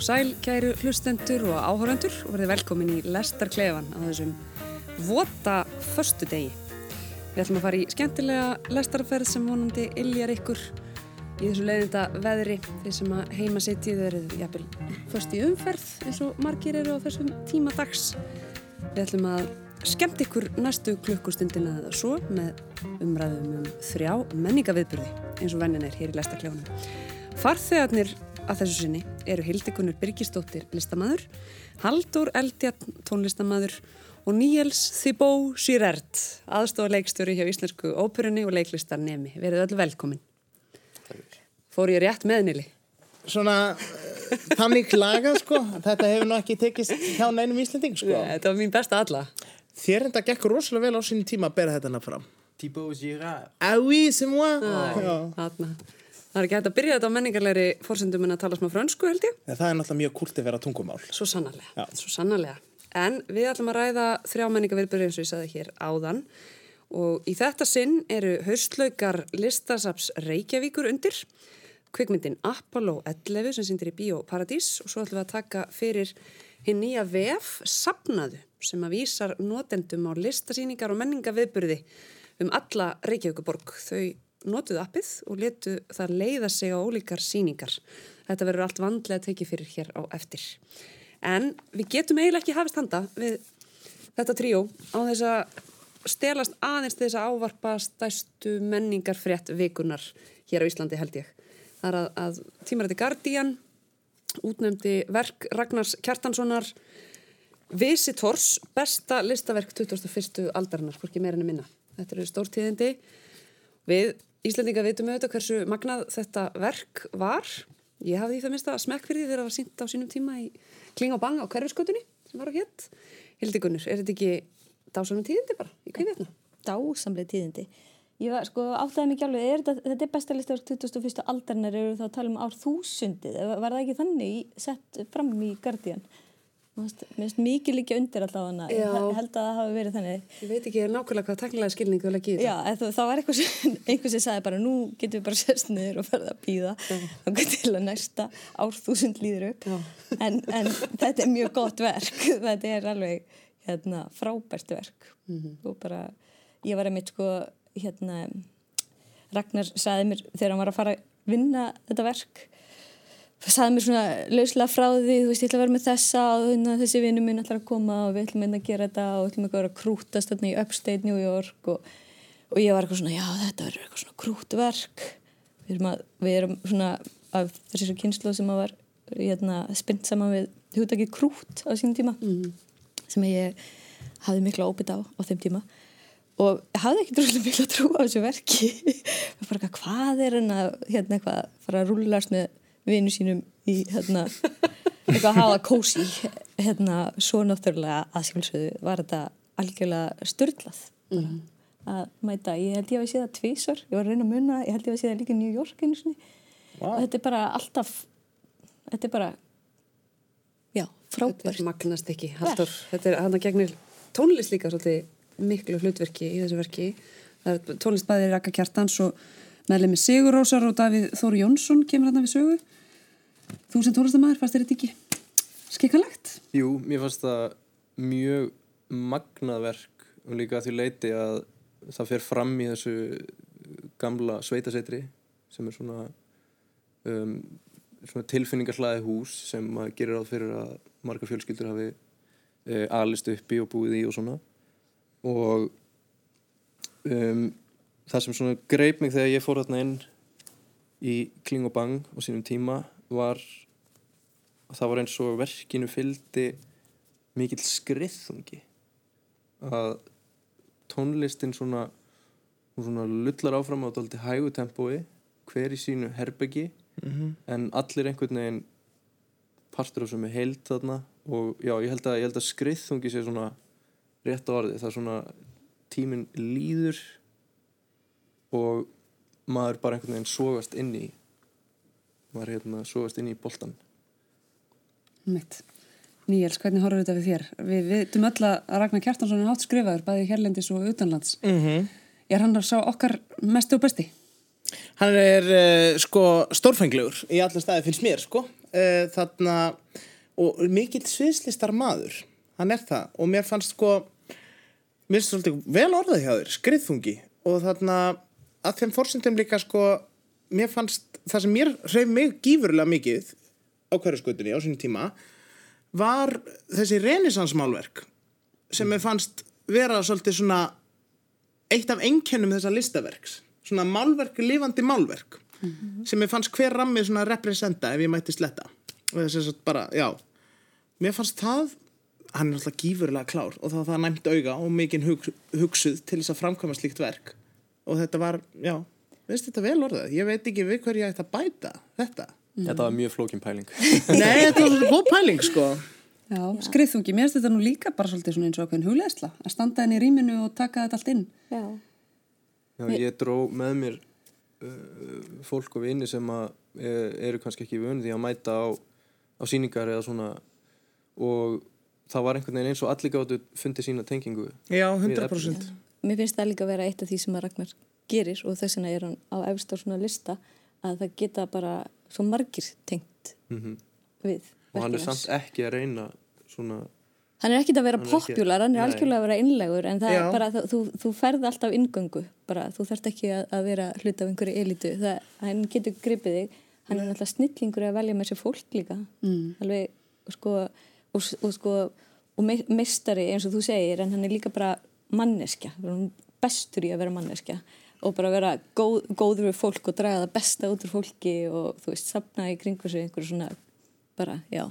og sæl, kæru hlustendur og áhórandur og verðið velkomin í Lestarklefan á þessum vota förstu degi. Við ætlum að fara í skemmtilega lestarferð sem vonandi illjar ykkur í þessu leiðinda veðri þeir sem að heima setjið verið jafnvel först í umferð eins og margir eru á þessum tíma dags. Við ætlum að skemmt ykkur næstu klukkustundina eða svo með umræðum um þrjá menningaviðburði eins og vennin er hér í Lestarklefanum. Farþegarnir að þessu sinni eru Hildegunur Byrkistóttir listamæður, Haldur Eldjarn tónlistamæður og Níels Þibó Sýrert, aðstofa hjá Íslensku óperunni og leiklistarnemi. Verið öll velkomin. Fór ég rétt með Nili? Svona þannig laga sko, þetta hefur nú ekki tekist hjá nænum Íslanding sko. Ja, þetta var mín besta alla. Þér enda gekk rosalega vel á sinni tíma að bera þetta nafn fram. Thibaut Girard. Ah oui, c'est moi. Ah. Það er ekki hægt að byrja þetta á menningarlegri fórsendum en að tala smá frönsku held ég. Ja, það er náttúrulega mjög kult að vera tungumál. Svo sannarlega, svo sannarlega. En við ætlum að ræða þrjá menningarviðbyrði eins og ég saði hér áðan og í þetta sinn eru haustlaukar listasaps Reykjavíkur undir, kvikmyndin Apollo 11 sem síndir í Bíó Paradís og svo ætlum við að taka fyrir hinn nýja VF Sapnaðu sem að vísar notendum á listasýningar og menningarviðbyrði um alla Reykjavíkuborg. Þau notuðu appið og letu það leiða sig á ólíkar síningar. Þetta verður allt vandlega tekið fyrir hér á eftir. En við getum eiginlega ekki hafist handa við þetta tríó á þess að stelast aðeins þess að ávarpa stæstu menningarfrétt vikunar hér á Íslandi held ég. Það er að, að tímarætti Guardian útnefndi verk Ragnars Kjartanssonar Visitors, besta listaverk 21. aldarinnar, hvorki meira enn minna. Þetta eru stórtíðindi. Við Íslandinga veitum auðvitað hversu magnað þetta verk var. Ég hafði í það minnst að smekk fyrir því þegar það var sínt á sínum tíma í Kling og Bang á hverfiskötunni sem var á hétt. Hildi Gunnur, er þetta ekki dásamlega tíðindi bara í kvíðvetna? Dásamlega tíðindi. Ég var sko áttaði mikið alveg, er þetta, þetta er besta listaverk 21. aldarinnar, eru þá að tala um ár þúsundið, var það ekki þannig sett fram í Guardian? Mér finnst mikið líka undir allavega ég held að það hafi verið þannig. Ég veit ekki nákvæmlega hvað taknilega skilningu vil þetta Já, það var eitthvað sem, sagði bara nú getum við bara sérst niður og ferða að býða til að næsta árþúsund líður upp. En, en þetta er mjög gott verk. Þetta er alveg hérna, frábært verk. Mm -hmm. bara, ég var einmitt sko hérna Ragnar sagði mér þegar hann var að fara að vinna þetta verk saði mér svona lauslega frá því þú veist ég ætla að vera með þessa og hérna, þessi vinnu minn ætla að koma og við ætlum að gera þetta og við ætlum að vera að krútast hérna í Upstate New York og, og ég var eitthvað svona já þetta verður eitthvað svona krútverk við erum, að, við erum svona af þessi kynslu sem að var hérna, spynt saman við hugdagi krút á sínum tíma mm. sem ég hafði miklu óbytt á á þeim tíma og hafði ekki droslega miklu að trú á þessu verki bara hvað er hérna eitthvað fara að rúlast með vinu sínum í hérna, eitthvað að hafa kósi hérna, svo náttúrulega aðskilsöðu var þetta algjörlega störtlað mm -hmm. að mæta, ég held ég að sé það tvísor, ég var að reyna að munna ég held ég að sé það líka New York wow. og þetta er bara alltaf þetta er bara já, frábært. Þetta er magnast ekki, Haldur þetta er hann að gegnir tónlist líka svolítið miklu hlutverki í þessu verki. Það er Raka Kjartans og meðlega með Sigur Rósar og Davíð Þóru Jónsson kemur hérna við sögu Þú sem tónlistamæður, fannst þér þetta ekki skikkalegt? Jú, mér fannst það mjög magnað verk og líka því leiti að það fer fram í þessu gamla sveitasetri sem er svona, um, svona tilfinningarhlaði hús sem maður gerir áð fyrir að marga fjölskyldur hafi e, alist uppi og búið í og svona og um, það sem svona greip mig þegar ég fór þarna inn í Kling og Bang á sínum tíma var það var eins og verkinu fyldi mikill skriðþungi. Að tónlistin svona, svona lullar áfram á daldi hægu tempói hver í sínu herbyggi en allir einhvern veginn partur af sem er heild þarna og já, ég held að, að skriðþungi sé svona rétt á orði, það er svona tíminn líður og maður bara einhvern veginn sogast inn í maður hérna sogast inn í boltan Mitt. Níels, hvernig horfður þetta við þér? Við veitum öll að Ragnar Kjartansson er hátt skrifaður, bæði hérlendis og utanlands. Mm Er hann að sá okkar mestu og besti? Hann er uh, sko stórfenglegur í alla staði finnst mér sko uh, þarna og mikill sviðslistar maður hann er það og mér fannst sko mér finnst svolítið vel orðað hjá þér skriðþungi og þarna að þeim fórsendum líka sko mér fannst það sem mér hreif mig gífurlega mikið á hverju skutinni á sinni tíma var þessi renesansmálverk sem mér fannst vera svolítið svona eitt af einkennum þessa listaverks. Svona málverk, lifandi málverk sem ég fannst hver rammi svona representa ef ég mætti sletta. Og þess að bara, já mér fannst það, hann er alltaf gífurlega klár og það það næmt auga og mikinn hug, hugsuð til þess að framkvæma slíkt verk og þetta var, já veist þetta vel orðað, ég veit ekki við hverju ég ætti að bæta þetta. Þetta var mjög flókin pæling. Nei, þetta var svona góð pæling sko. Já, skriðþungi, mér finnst þetta nú líka bara svolítið svona eins og okkur hugleðsla, að standa henni í rýminu og taka þetta allt inn. Já, Já, ég dró með mér uh, fólk og vini sem að e- eru kannski ekki vönu því að mæta á, á síningar eða svona. Og það var einhvern veginn eins og allir gáttu fundið sína tengingu já, Við 100% mér finnst það líka að vera eitt af því sem að Ragnar gerir og þess vegna er hann á efst á svona lista að það geta bara svo margir tengt mm við og hann er samt ekki að reyna svona Hann er ekkit að vera Hann er ekki- popular, hann er Nei. algjörlega að vera innlegur en það Já. er bara, þú, þú, þú ferð alltaf inngöngu bara, þú þarft ekki að, að vera hluta af einhverju elitu, það, hann getur gripið þig, hann er náttúrulega snillingur að velja með sér fólk líka Mm. alveg, sko og, og sko, og me- meistari eins og þú segir, en hann er líka bara manneskja, bestur í að vera manneskja og bara vera góð, góður við fólk og draga það besta út úr fólki og þú veist, sapna í kringu sig einhverju svona, bara, já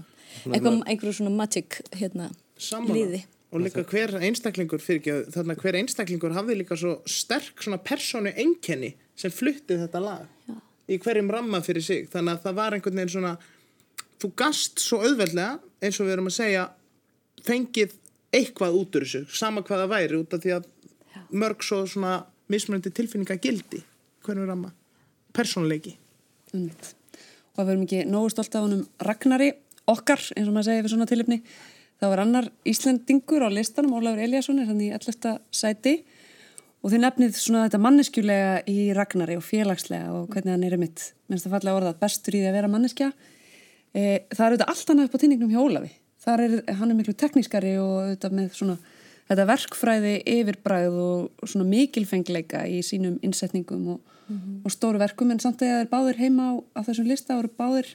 eitthvað, einhverju svona magic, hérna Sammála. liði og líka hver einstaklingur fyrir ekki þarna hver einstaklingur hafði líka svo sterk svona persónu einkenni sem flutti þetta lag Já. í hverjum ramma fyrir sig þannig að það var einhvern veginn svona þú gast svo auðveldlega eins og við erum að segja fengið eitthvað út úr þessu sama hvað það væri út af því að mörg svo svona mismunandi tilfinninga gildi hverjum ramma persónuleiki Einmitt. Og að við erum ekki nógu stolt af honum Ragnari okkar, eins og maður segir við svona tilöfni. Það var annar Íslandingur á listanum, Ólafur Eliasson er hann í 11. sæti og þið nefnið svona þetta manneskjulega í Ragnari og félagslega og hvernig hann er um mitt, minnst það fallega orðað, bestur í því að vera manneskja. E, það er auðvitað allt annað upp á tinningnum hjá Ólafi. Það er, hann er miklu teknískari og auðvitað með svona þetta verkfræði yfirbræð og svona mikilfengleika í sínum innsetningum og, og stóru verkum. En samt að það er báðir heima á, á þessum lista og eru báðir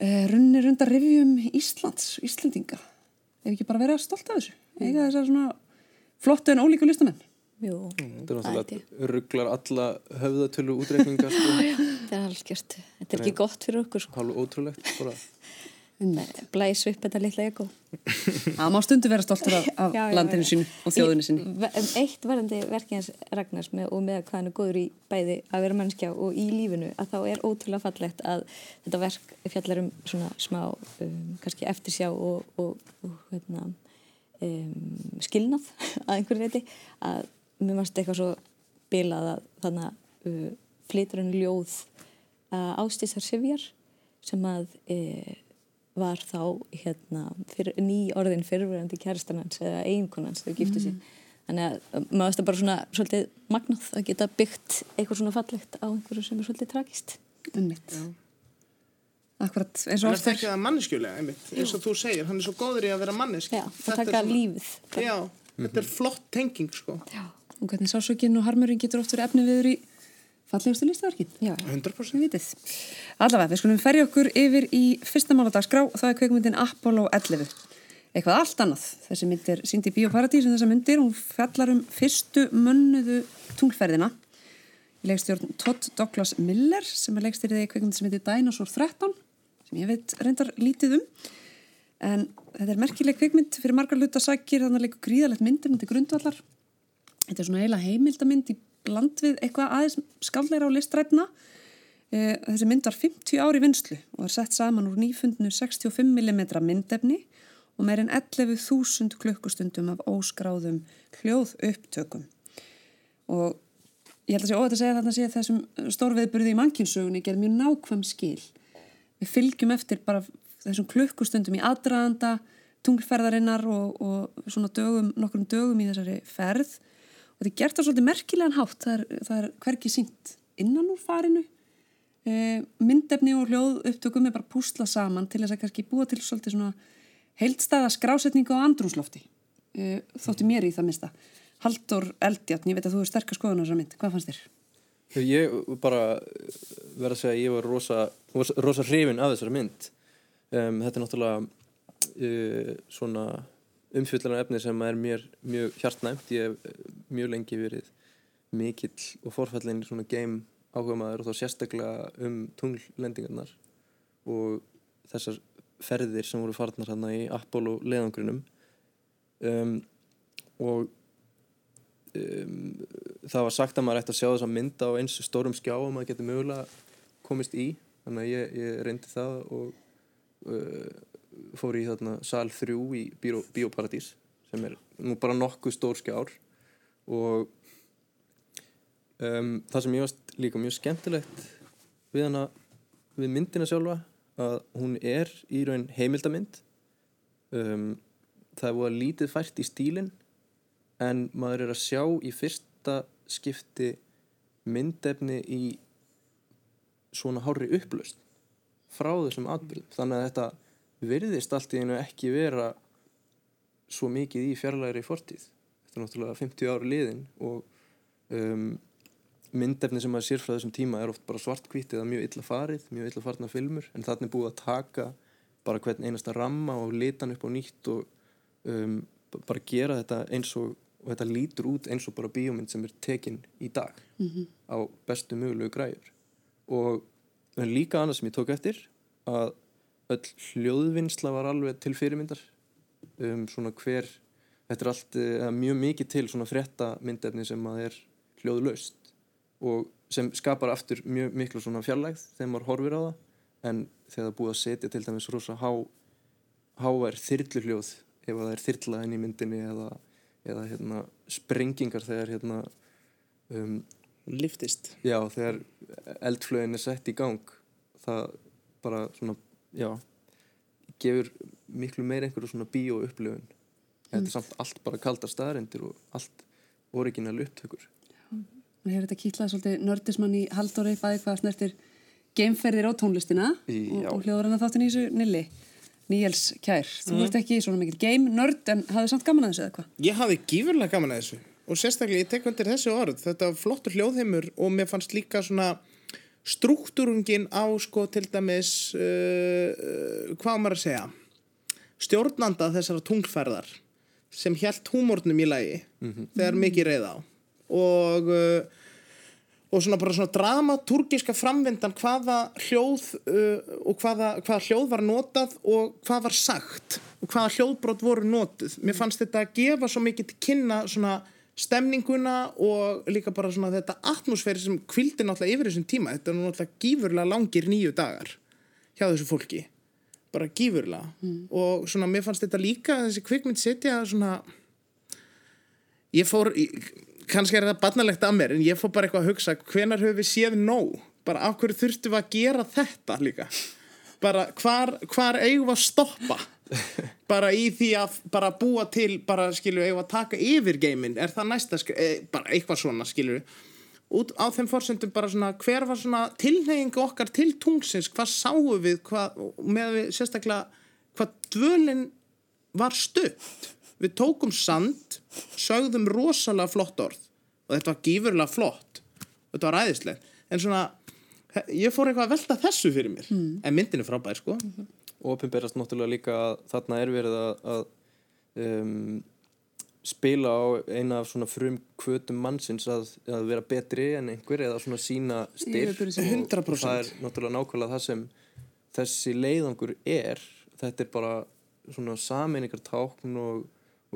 eh, runnir undar rifjum Íslands, Íslendinga. Ef ekki bara vera stolt af þessu. Eiga þessar svona flottu en ólíku listamenn. Jú, þetta er það ég. náttúrulega rugglar alla höfðatölu útreikninga sko, Það er algjört. Þetta er ekki gott fyrir okkur sko. hálf ótrúlegt bara Blæs upp þetta litla ego. það má stundu vera stoltur af, af Já, já, landinu já. sínu og þjóðinu ve- um Eitt varandi verkins Ragnars með, og með hvað hann er góður í bæði að vera mannskja og í lífinu að þá er ótrúlega fallegt að þetta verk fjallar um svona smá um, kannski eftirsjá og, og, og hérna, um, skilnað að einhverju reyti að mér mannst eitthvað svo bilað að þannig að uh, flytur hann ljóð uh, ástísar Sivjar sem að uh, var þá hérna, fyrir, ný orðin fyrirverandi kæristanans eða eiginkonans þegar giftu sín þannig að uh, maður veist að bara svona svolítið magnað að geta byggt eitthvað svona fallegt á einhverju sem er svolítið tragist Einmitt. Akkurat, eins og hann er oftar ekki það manneskjulega einmitt, eins og þú segir, hann er svo góður í að vera manneski Já, og taka lífið. Bara. já, þetta er flott tenging sko. Já, og hvernig sásökin og harmurinn getur oft verið efni viður í fallegustu listaverkin já, 100% sem vitið. Allavega, við skulum ferja okkur yfir í fyrsta máladagsgrá það er kveikmyndin Apollo 11. Eitthvað allt annað. Þessi mynd er sínd í Bíóparadís en þessa myndir, hún fjallar um fyrstu mönnuðu tunglferðina. Í leikstjórn Todd Douglas Miller sem er leikstýriði í kveikmyndi sem heitir Dinosaur 13 sem ég veit reyndar lítið um. En þetta er merkileg kveikmynd fyrir margar hluta sækir, þannig að leikur gríðalegt myndir til grundvallar. Þetta er svona heila heimildamind í bland við eitthvað aðeins skaldleira og listrætna E, þessi mynd var 50 ári vinslu og er sett saman úr nýfundnu 65 mm myndefni og meirinn 11.000 klukkustundum af óskráðum hljóð upptökum. Og ég held að sé óvægt að segja þarna sé þessum stórviðburði í mannkynnsugunni gerð mjög nákvæm skil. Við fylgjum eftir bara þessum klukkustundum í aðdraðanda, tunglferðarinnar og, og svona dögum, nokkrum dögum í þessari ferð og þetta er gert á svolítið merkilegan hátt, það er, það er hverki sínt innan úr farinu. E, myndefni og hljóð upptökum er bara púsla saman til þess að kannski búa til svolítið svona heildstæða skrásetningu á andrúslofti e, þótti mér í það minsta Haldur Eldjarn, ég veit að þú er sterkast skoðun á þessar mynd, hvað fannst þér? Ég bara verða að segja að ég var rosa, rosa hrifin af þessari mynd. Um, þetta er náttúrulega uh, svona umfyllunar efni sem er mér mjög hjartnæmt. Ég hef mjög lengi verið mikill og forfallin í svona game áhuga maður og þá sérstaklega um tunglendingarnar og þessar ferðir sem voru farnar hérna í Apollo leðangrinum um, og um, það var sagt að maður ætti að sjá þessa mynda á eins stórum skjá og maður getur mögulega komist í. Þannig að ég, ég reyndi það og uh, fór í þarna sal 3 í Bíóparadís sem er nú bara nokkuð stór skjár. Og Um, það sem ég varst líka mjög skemmtilegt við hana við myndina sjálfa að hún er í raun heimildamind. Um, það er búið að lítið fært í stílin en maður er að sjá í fyrsta skipti myndefni í svona hári upplöst frá þessum atbyrðum þannig að þetta virðist allt í einu ekki vera svo mikið í fjarlæri fortíð þetta er náttúrulega 50 ári liðin og um, myndefni sem maður sér frá þessum tíma er oft bara svartkvít eða mjög illa farið, mjög illa farna filmur en þannig búið að taka bara hvern einasta ramma og litan upp á nýtt og um, bara gera þetta eins og, og þetta lítur út eins og bara bíómynd sem er tekinn í dag mm -hmm. á bestu mögulegu græur og líka annað sem ég tók eftir að öll hljóðvinnsla var alveg til fyrirmyndar. Um svona hver þetta er allt uh, mjög mikið til svona frétta myndefni sem að er hljóðlaust og sem skapar aftur mjög miklu svona fjarlægð þegar maður horfir á það. En þegar það búið að setja til dæmis rosa há, hávær þyrluhljóð ef það er þyrla inn í myndinni eða, eða hérna, sprengingar þegar hérna, um, liftist já, þegar eldflögin er sett í gang það bara svona já, gefur miklu meir einhverju svona bíó upplöfun mm. þetta er samt allt bara kaldar staðarendir og allt original upptökur Mér hefur þetta kýtlað svolítið nördismann í Haldóri bæði hvað snertir geimferðir á tónlistina og, og hljóður hann að þáttin í þessu nilli. Níels Kjær, þú mm. ert ekki svona mikil game nörd en hafði samt gaman að þessu eða hvað? Ég hafði gífurlega gaman að þessu og sérstaklega ég tek undir þessu orð, þetta var flottur hljóðheimur og mér fannst líka svona struktúrungin á sko til dæmis, uh, uh, hvað maður að segja, stjórnanda þessara tungferðar sem helt húmórnum í lagi mm -hmm. þegar mikið reyð á. Og uh, og svona bara svona dramaturgiska framvindan hvaða hljóð uh, og hvaða, hvaða hljóð var notað og hvað var sagt og hvaða hljóðbrot voru notið mér fannst þetta að gefa svo mikið til kynna svona stemninguna og líka bara svona þetta atmosfæri sem kvildi náttúrulega yfir þessum tíma. Þetta er náttúrulega gífurlega langir nýju dagar hjá þessu fólki. Bara gífurlega. Mm. og svona mér fannst þetta líka þessi kvikmynd setja svona ég fór kannski er það barnalegt að mér en ég fór bara eitthvað að hugsa hvenar höfum við séð nóg? Bara af hverju þurftum við að gera þetta líka? Bara hvar, hvar eigum við að stoppa bara í því að bara búa til bara skilju að taka yfir geimin er það næsta e, bara eitthvað svona skilju út á þeim fórsendum bara svona hver var svona tilneyingu okkar til tungsins hvað sáum við? Hvað, með við sérstaklega hvað dvölinn var stutt. Við tókum sand sögðum rosalega flott orð. Og þetta var gífurlega flott. Þetta var ræðislega en svona, ég fór eitthvað að velta þessu fyrir mér. Mm. en myndin er frábær sko. Mm -hmm. Og opinberast náttúrulega líka að þarna er verið að, að um, spila á eina af svona frum kvötum mannsins að, að vera betri en einhver eða svona sína styrk 100% og það er náttúrulega nákvæmlega það sem þessi leiðangur er. Þetta er bara svona saminningar tákn og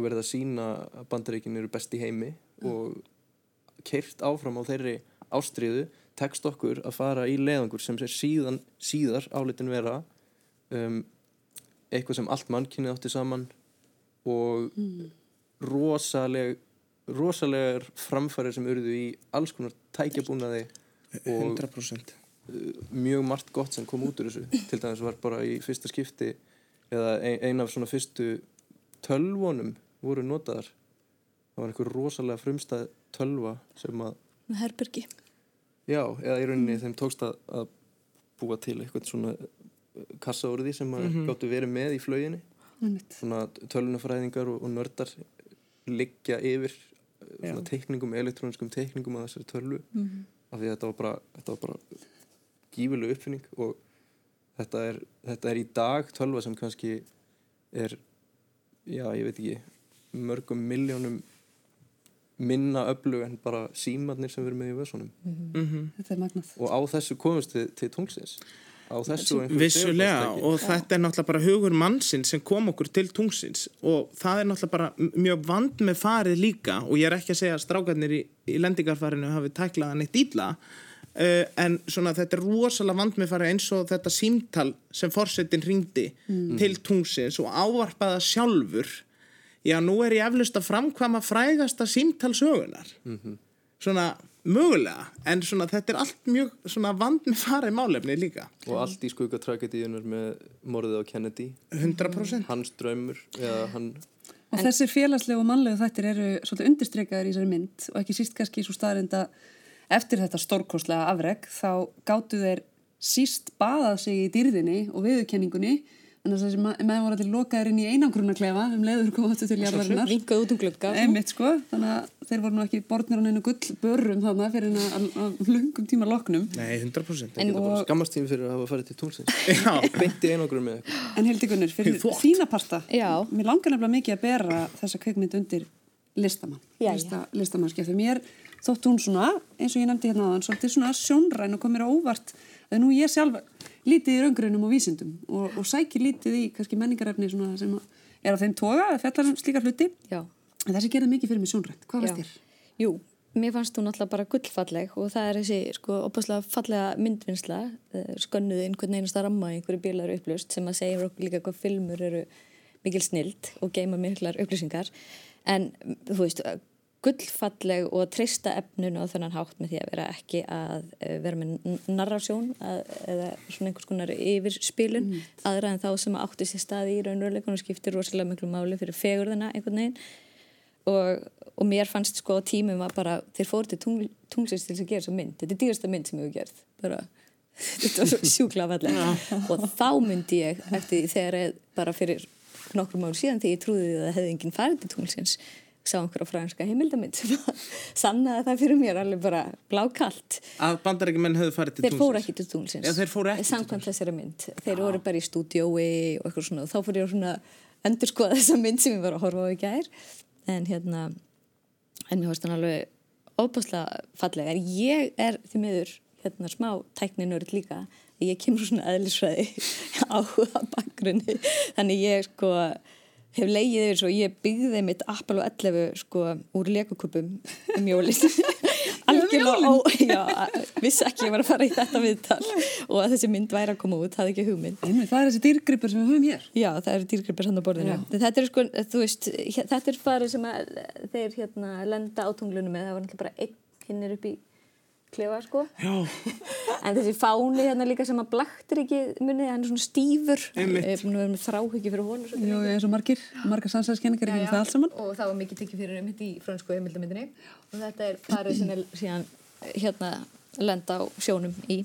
og verið að sína að bandaríkinn eru best í heimi og keirt áfram á þeirri ástriðu tekst okkur að fara í leiðangur sem er síðan, síðar álitin vera um, eitthvað sem allt mannkynni átti saman og rosaleg rosalegar framfærir sem urðu í alls konar tækjabúnaði og 100% mjög margt gott sem kom út úr þessu. Til dæmis var bara í fyrsta skipti eða ein, ein af svona fyrstu tölvunum voru notaðar. Það var einhver rosalega frumstæð tölva sem að herbergi. Já, eða í rauninni þeim tókst að, að búa til eitthvað svona kassa úr því sem að Mhm. gáttu verið með í flauginni svona tölunafræðingar og, og nördar liggja yfir Já. svona teikningum, elektróniskum teikningum að þessari tölvu Mhm. af því að þetta var bara, þetta var bara gífurleg uppfinning og þetta er, þetta er í dag tölva sem kannski er já, ég veit ekki mörgum miljónum minna öflug en bara símarnir sem erum með í vössunum mm Þetta er magnað. og á þessu komumst við til tungsins Vissulega og þetta er náttúrulega bara hugur mannsinn sem kom okkur til tungsins og það er náttúrulega bara mjög vand með farið líka og ég er ekki að segja að strákarnir í, í lendingarfarinu hafi tæklað hann eitt ítla uh, en svona þetta er rosalega vand með farið eins og þetta símtal sem forsetin ringdi til tungsins og ávarpaða sjálfur. Já nú er ég eflust að framkvama frægasta símtalsögunar svona mögulega en svona þetta er allt mjög vand með farið málefni líka. Og allt í skugga tragedíunar með morðið á Kennedy. 100% hans draumur eða hann Og þessir félagslegu og mannlegu þættir eru svolítið undirstreikaður í þessari mynd og ekki síst kannski svo staðrinda eftir þetta stórkostlega afreg þá gáttu þeir síst baðað sig í dýrðinni og viðurkenningunni en þess að þessi ma- menn voru allir lokaðir inn í einangrunarklefa um leiður koma aftur til jarðarinnar. vinguð út um Einmitt sko, þannig að þeir voru nú ekki borðnir á neinu gullbörrum þannig fyrir að, að, að lungum tíma loknum. Nei, 100% Það geta bara Og- skammast tími fyrir að hafa farið til tungsins Já, Beint í einangrum með eitthvað. En Hildi Gunnur, fyrir Fyrir þína parta, Já. mér langar nefnilega mikið að bera þessa kveikmynd undir listamann, Lista, listamannskja, þegar mér þótt hún svona, eins og ég nefndi hérna áðan, svolítið svona sjónræn og kom mér á óvart að nú ég sjálf lítið í raungrunum og vísindum og, og sækir lítið í kannski menningarefni sem er á þeim toga, eða fjallar um slíka hluti, já. En þessi gerði mikið fyrir mig sjónrænt, hvað varst þér? Jú, mér fannst hún alltaf bara gullfalleg og það er þessi sko opaslega fallega myndvinnsla eh, skönnuð einhvern einasta ramma einhverju bílar upplust sem að segja okkur líka hvað filmur eru mikil snild og geima miklar upplýsingar. En þú veist gullfalleg og treysta efninu á þennan hátt með því að vera ekki að eh, vera með n- narrasjón að, eða svona einhvers konar yfirspilun. Aðra en þá sem átti sér staði í raunveruleikunum skiptir rosalega miklu máli fyrir fegurðina einhvern veginn. Og, og mér fannst sko tímum að bara þeir fóru til tungl, tungsins til að gera þessa mynd. Þetta er dýrasta mynd sem hefur gerð bara, þetta var svo sjúkla fallega og þá myndi ég eftir því þegar ég, bara fyrir nokkrum árum síðan þegar ég trúði því að það hefði enginn farið til tungsins sá einhverja franska heimildamind sem að sannaði það fyrir mér alveg bara blákalt. Að bandarækjumenn hefðu farið til þeir fóru ekki til tunglsins. Já, þeir fóru ekki samkvæmt þessari mynd. Þeir voru bara í stúdiói og eitthvað svona. Og þá fór ég svona endur skoða þessa mynd sem ég var að horfa á í gær. En hérna en mér finnst hann alveg óbúslega fallega en ég er því miður hérna smá tækninörd líka. Ég kemur svona eðlisfræði áhuga bakgrunni. Þannig ég sko hef leigið yfir svo ég byggði mitt Apollo 11 sko úr legokupum um jólin. Algjörlega ó, já, vissi ekki að ég var að fara í þetta viðtal. Og að þessi mynd væri að koma út, það ekki hugmynd. Einmitt, það er þessi dýrgripur sem við höfum hér. Já, það eru dýrgripir hann á borðinu. Þetta er sko, veist, þetta er farið sem að þeir hérna lenda á tunglunum með, það var náttúrulega bara einn hinnir upp í klefa, sko. En þessi fáni hérna líka sem að blaktir ekki munið, hann er svona stífur. Ég er að með þráhyggju fyrir svolítið Jú, mikið. eins og margir, margar sannsæðiskenningar það. Og það var mikið tekið fyrir einmitt í frönsku heimildamindinni. Og þetta er farið sem er síðan hérna lenda á sjónum í.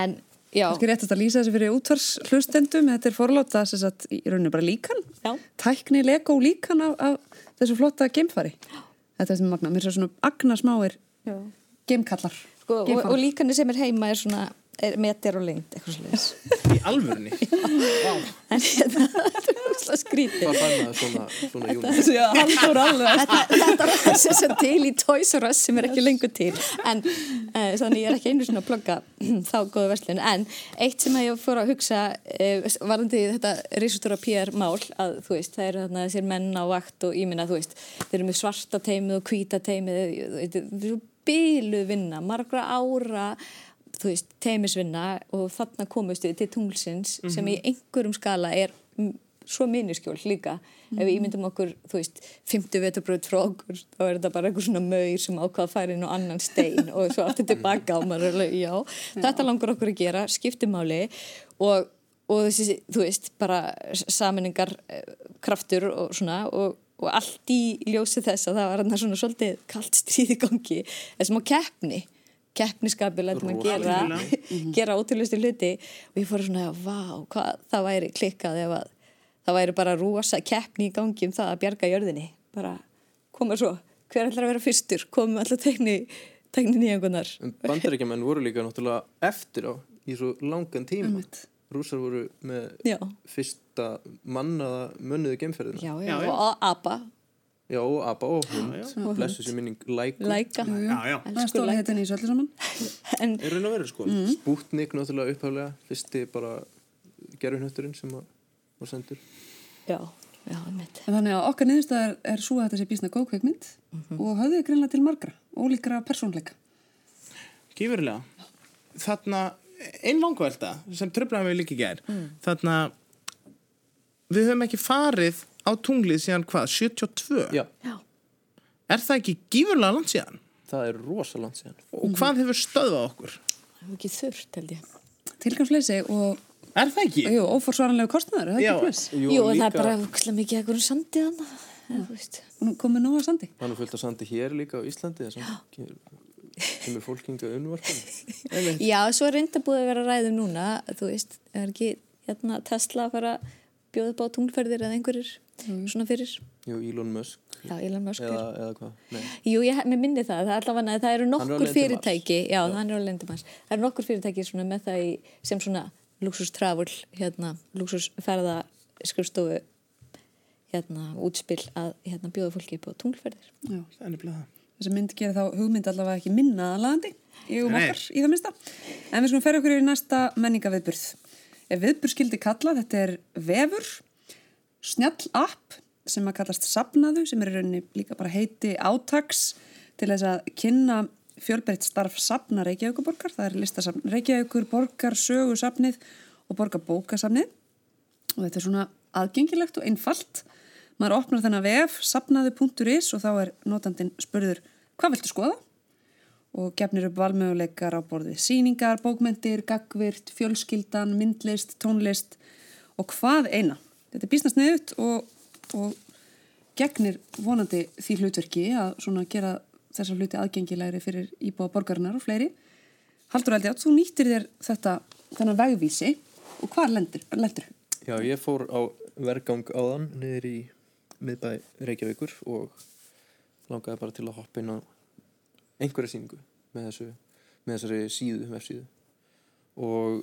En, já. Kannski réttast að lýsa þessi fyrir útvars hlustendum, þetta er forláta þess að í rauninu bara líkan, Já. tækni Lego líkan af, af þessu flotta geimfari. Þetta er sem magna, mér er svona agnarsmáir Já. Geimkallar. Sko, og, og líkanir sem er heima er svona, er meter og lengt, eitthvað sliðis. í alvörunni En hérna, þetta er úrslega skrítið. Hvað fær maður svona, svona? Þessu, já, haldur alveg. Þetta, þetta var sem sem til í Toys R Us sem er ekki lengur til en uh, þannig ég er ekki einu svona að plugga þá góðu verslun en eitt sem að ég fór að hugsa uh, varðandi þetta risastóra PR mál að þú veist það eru þarna þessir menn á vakt og ég minna þú veist þeir eru með svarta teimið og hvíta teimið er bílu vinna, margra ára þú veist, teimisvinna og þarna komust við til tunglsins sem í einhverjum skala er mm, svo miniskjól líka. Ef við ímyndum okkur, þú veist, 50 veturbröð frá okkur, þá er þetta bara einhver svona maur sem ákvað að færa inn á annan stein og svo aftur tilbaka og maður alveg, já, þetta langar okkur að gera, skiptimáli og, og þessi, þú veist, bara saminningar kraftur og svona og, og allt í ljósi þess að það var þarna svona svolítið kalt stríði gangi, þessum á keppni keppniskapi lætum að gera. Gera ótrúlustu hluti. Og ég fór svona, vá, hvað það væri klikkað ef að það væri bara rosa keppni í gangi um það að bjarga jörðinni. Bara koma svo, hver ætlar að vera fyrstur? Komum alltaf tekni, tekni nýjangunar Bandaríkjaman voru líka náttúrulega eftir á í svo langan tíma Rúsar voru með já, fyrsta mannaða mönnuðu gemferðina já, já, Já, já. og apa Já, og Abba og hund blessu sér minning Já, já. Það stóla í þessu öllu saman. en Er raun og veru sko. Sputnik náttúrulega upphaflega fyrsti bara gerfinhötturinn sem að var sendur. Já, já, mitt En þannig að okkar niðurstað er, svo að þetta sé bísna góð kveikmynd og höfðu þið greinlega til margra, ólíkra persónleika. Gífurlega. Þarna, einn langvelda sem tröflaðum við líka í gær. Þarna, við höfum ekki farið á tunglið síðan hvað, 72? Já, já, Er það ekki gífurlega land síðan? það er rosaland síðan Og hvað hefur stöðvað okkur? það er ekki þurrt held ég Tilgangsleysi og, Er það ekki? jú, óforsvaranlegu kostnæður, er það Já. ekki plus? jú, en það er bara hugsalega mikið ekkur sandi þannig þú veist Nú komið nóga sandi. Það er nú fullt af sandi hér líka á Íslandi þess að kemur fólk hinga unnvarpum Já, svo er reynda búið að vera ræðum núna, þú veist, er ekki hérna, Tesla að fara að bjóða upp á tunglferðir eða einhverjir svona fyrir, Jú, Elon Musk já, Elon Musk eða, er. eða hvað Nei. Jú, ég mér minni það, það er allavega, það eru er nokkur fyrirtæki, já, hann er á lendi manns, það eru nokkur fyrirtæki svona með það í, sem svona luxus travel, hérna, luxus ferða skrifstofu, hérna, útspill að hérna, bjóða fólki upp á tunglferðir. Já. Það er nefnilega það. Þessi mynd gerir þá hugmynd allavega ekki minna aðlandi, ég og okkar í það minnsta. En við skulum ferja okkur í næsta menningaviðburð. Ef viðburð skildi kalla, þetta er vefur, snjall app sem að kallast Sapnaðu, sem er í rauninni líka bara heiti átaks til þess að kynna fjölbreytt starf Sapna Reykjavíkuborgar. Það er listasapn Reykjavíkur, borgar, sögusapnið og borgarbókasapnið. Og þetta er svona aðgengilegt og einfalt. Maður opnar þennan vef, sapnaðu.is og þá er notandinn spurður hvað viltu skoða? Og gefnir upp valmöguleikar á borðið síningar, bókmentir, gagvirt, fjölskyldan, myndlist, tónlist og hvað eina. Þetta er bísnast neðut og, og gegnir vonandi því hlutverki að svona gera þessa hluti aðgengilegri fyrir íbúa borgarinnar og fleiri. Haldur Aldjátt, þú nýttir þér þetta, þennan vegvísi og hvað lendur? lendur? Já, ég fór á vergang áðan niður í miðbæ Reykjavíkur og langaði bara til að hoppa inn á einhverja sýningu með, þessu, með þessari síðu, vefsíðu. Og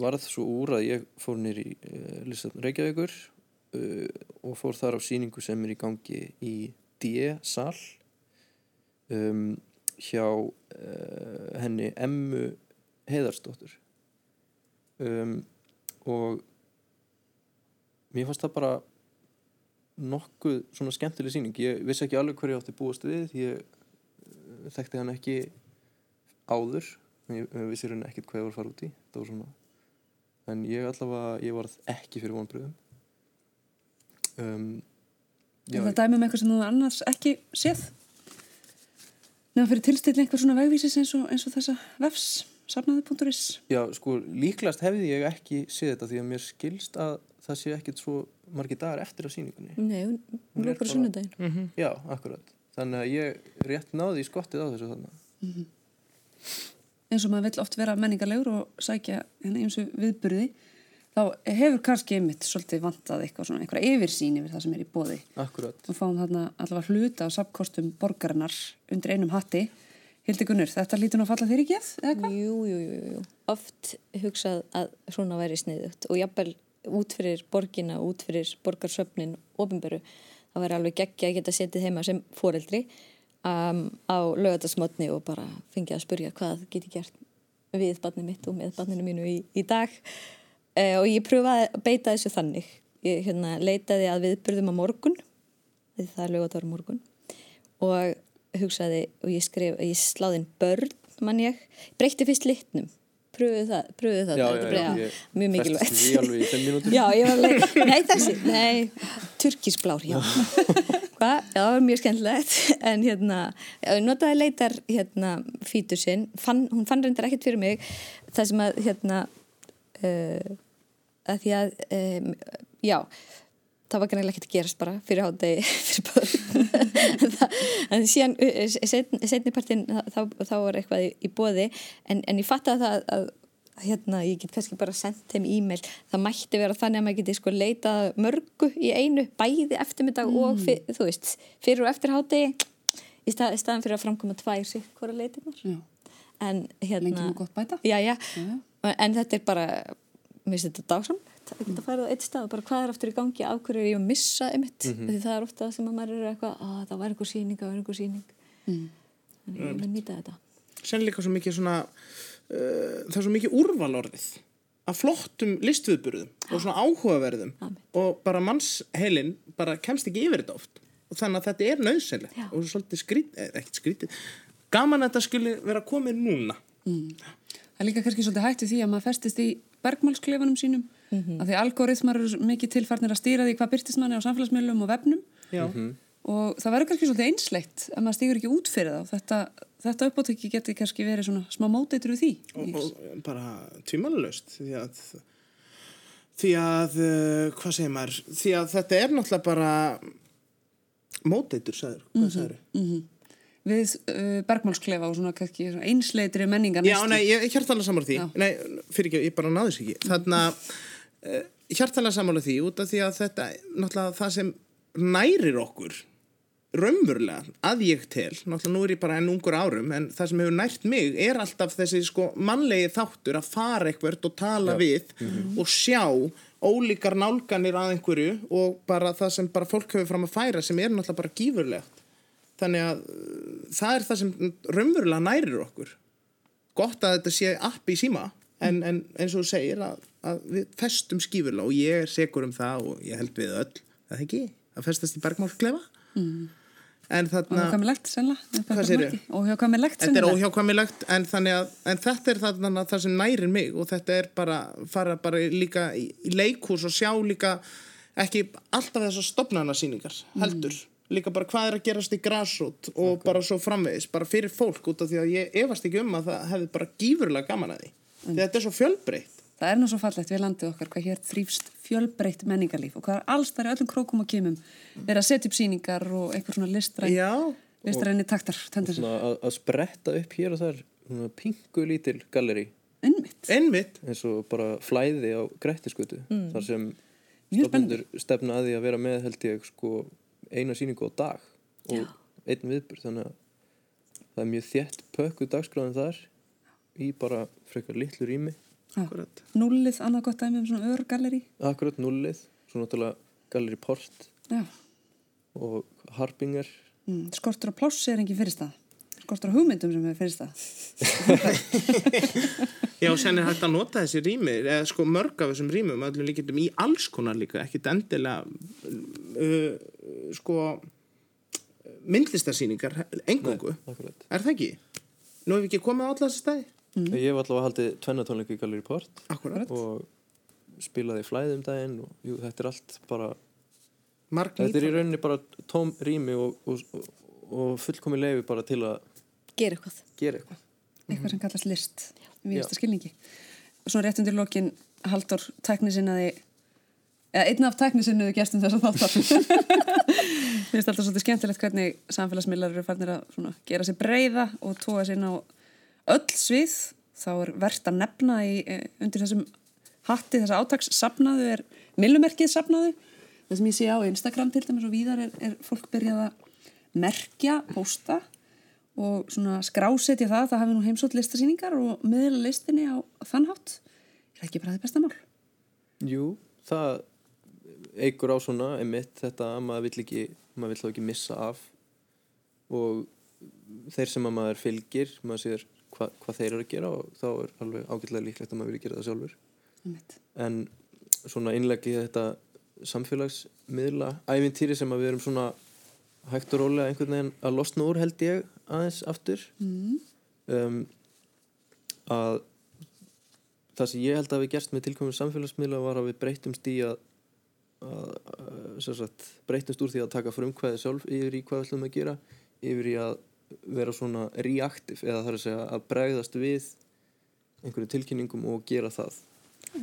varð svo úr að ég fór í uh, listan Reykjavíkur uh, og fór þar á sýningu sem er í gangi í D-sal um, hjá uh, henni Emmu Heiðarsdóttur. Um, og mér fannst það bara nokkuð svona skemmtileg síning ég vissi ekki alveg hverju ég átti búast við. Ég þekkti hann ekki áður en ég uh, vissi hérna ekkert hvað ég var að fara út í það var svona en ég allavega, ég varð ekki fyrir vonbröðum um, Er það dæmi um eitthvað sem þú annars ekki séð? Nefna fyrir tilstilli einhver svona vegvísis eins og, eins og þessa vefs, safnaði.is. Já, sko, líklegast hefði ég ekki séð þetta því að mér skilst að það sé ekkert svo margir dagar eftir á sýningunni. Nei, hún, á bara- sunnudaginn. Já, akkurat. Þannig að ég rétt náði í skottið á þessu þannig. Eins og maður vill oft vera menningarlegur og sækja henni eins og viðburði. Þá hefur kannski einmitt svolítið vantað eitthvað svona, einhverja yfirsýn yfir það sem er í bóði. Akkurat. Og fáum þarna allavega hluta á sapkostum borgarinnar undir einum hatti. Hildi Gunnur, þetta lítur nú að falla þér í geð, eða hvað? Jú, jú, jú, jú. Oft hugsað að svona væri sniðugt og jafnvel út fyrir borgina, út fyrir borgarsöfnin, ofinberu, það væri alveg geggja að geta setið heima sem foreldri um, á lögatarsmotni og bara fengið að spurja hvað get ég gert við barnið mitt og með barninu mínu í, í dag uh, og ég pröfaði að beita þessu þannig. Ég hérna, leitaði að viðburðum á morgun, því það er lögatar morgun og hugsaði og ég skrif, ég sláði inn börn mann ég, breytti fyrst litnum pröfuðu það, pröfuðu það, Já, já, já, ég mjög mikilvægt. ég nei þessi, nei, turkisblár, það var mjög skemmtilegt, en hérna, notaði leitar, hérna, fítur sinn, fann, hún fann reyndar ekkert fyrir mig, það sem að, hérna, uh, að því að, um, já, það var greinlega ekkert að gerast bara fyrir hádegi, fyrir börn, en, síðan, setni, setni partinn, þá, þá var eitthvað í, í bóði, en, en ég fattaði það að, að hérna, ég get kannski bara sendt þeim e-mail. Það mætti vera þannig að maður geti sko leitað mörgu í einu, bæði eftirmyndag og fyr, þú veist, fyrir og eftir hátegi í, stað, staðan fyrir að framkoma tvær sig hvora leitinar en hérna já, já. Já. en þetta er bara mér finnst þetta dásamlegt að geta farið á eitt stað og bara hvað er aftur í gangi af hverju er ég að missa einmitt? Því það er ofta sem að maður er eitthvað að það var einhver síning, það var einhver síning þannig ég mun nýta þetta. Sen líka svo mikið svona uh, það er svo mikið úrvalorðið af flottum listviðburðum og svona áhugaverðum Amen. og bara mannsheilin bara kemst ekki yfir þetta oft. Og þannig að þetta er nöðsynlegt Já. og svolítið skrítið, eh, ekkert skrítið. Gaman að þetta skuli vera komið núna. Það er líka kannski svolítið hættu því að maður festist í bergmálsklefanum sínum af því algoritmar eru mikið tilfarnir að stýra því hvað byrtist manni á samfélagsmiðlum og vefnum. Já. og það verður kannski svolítið einsleitt að maður stýgur ekki út fyrir þá. Þetta, þetta uppáttöki geti kannski verið svona smá móteitur við því. Og, og bara tvímanlaust því að því að, uh, hvað segir maður því að þetta er náttúrulega bara móteitur, sagður, hvað sagður við uh, bergmálsklefa og svona kannski svona einsleitri menningar Já, nei, ég er hjartalega sammála því. Já. Nei, fyrir ekki, ég bara náði þess ekki. Þannig að hjartalega sammála því út af því að þetta, náttúrulega það sem nærir okkur raunverulega, að ég tel náttúrulega nú er ég bara enn ungur árum en það sem hefur nært mig er alltaf þessi sko mannlegi þáttur að fara eitthvert og tala við og sjá ólíkar nálganir að einhverju og bara það sem bara fólk hefur fram að færa sem er náttúrulega bara gífurlegt. Þannig að uh, það er það sem raunverulega nærir okkur. Gott að þetta sé app í síma en, en eins og þú segir að, að við festum skífurlega og ég er segur um það og ég held við öll, það er ekki? Að festast í bergmálsklefa mm. en þarna Óhjákvæmilegt, sennilega. Þetta er óhjákvæmilegt en, að, en þetta er þarna það sem nærir mig og þetta er bara fara bara líka í, í leikhús og sjá líka ekki alltaf þessar stopnarnasýningar heldur. Líka bara hvað er að gerast í grassrút og bara svo framvegis, bara fyrir fólk út af því að ég efast ekki um að það hefði bara gífurlega gaman að því þetta er svo fjölbreytt. Það er nú svo fallegt við landið okkar hvað hér þrýfst fjölbreytt menningarlíf og hvað er alls þar í öllum krókum og kemum verið að setja upp síningar og einhver svona listræn, Já, listræni taktar, tendur sér. Svona að, að spretta upp hér og þar svona pingu lítil galleri Innmitt. einmitt. Eins og bara flæði á grættiskutu þar sem Mjög stofnendur stefna að því að vera með held ég sko eina sýningu á dag og einn viðbur þannig að það er mjög þétt pökkuð dagskráðin þar í bara frekar litlu rými Akkurat. Núlið, annað gott dæmi um svona örgalleri. akkurat nullið, svo náttúrulega galleri port Já. og harpingar Mm, skortur á plássi er engin fyrirstað. Skortur á hugmyndum sem er fyrirstað. Já, sen er hægt að nota þessi rými eða sko mörg af þessum rýmum öllum líkindum í alls konar líka, ekkit endilega uh, sko myndlistarsýningar engungu, akkurat. er það ekki? Nú hefur ekki komið á alla þessi stæði? Ég hef allavega haldið tvennatónleiku í galleri port Akkurat, og spilaði flæði um daginn og jú, þetta er allt bara marg þetta er í rauninni bara tóm rými og, og, og, og fullkomi leifi bara til að gera eitthvað gera eitthvað Eitthvað sem kallast list. Við veist að skilningi. Svona rétt undir lokin Halldór tæknisinnaði eða einn af tæknisinnuðu gestum þess að þáttar. Mér finnst alltaf svolítið skemmtilegt hvernig samfélagsmiðlar eru farnir að svona, gera sér breyða og tóa sér inn á öll svið. Þá er verðt að nefna í, eh, undir þessum hatti þessa átaks er millumerkið safnaðu. Það sem ég sé á Instagram til dæmis og víðar er, er fólk byrjað að merkja, posta og svona skrásetja það, það hafi nú heimsótt listasýningar og miðla listinni á þann hátt. Er ekki bara þið besta mál? Jú, það eigur á svona einmitt þetta að maður vill ekki maður vill þá ekki missa af og þeir sem að maður fylgir maður sér hva, hvað þeir eru að gera og þá er alveg ágætlega líklegt að maður vilja gera það sjálfur Einmitt. en svona innleggi þetta samfélagsmiðla ævintýri sem við erum svona hægt og rólega einhvern veginn að losna úr held ég aðeins aftur mm. um, að það sem ég held að við gerst með tilkominu samfélagsmiðla var að við breytumst í að, að, að sagt, breytumst úr því að taka frumkvæði sjálf yfir í hvað við ætlum að gera yfir í að vera svona reaktiv eða er að segja að bregðast við einhverju tilkynningum og gera það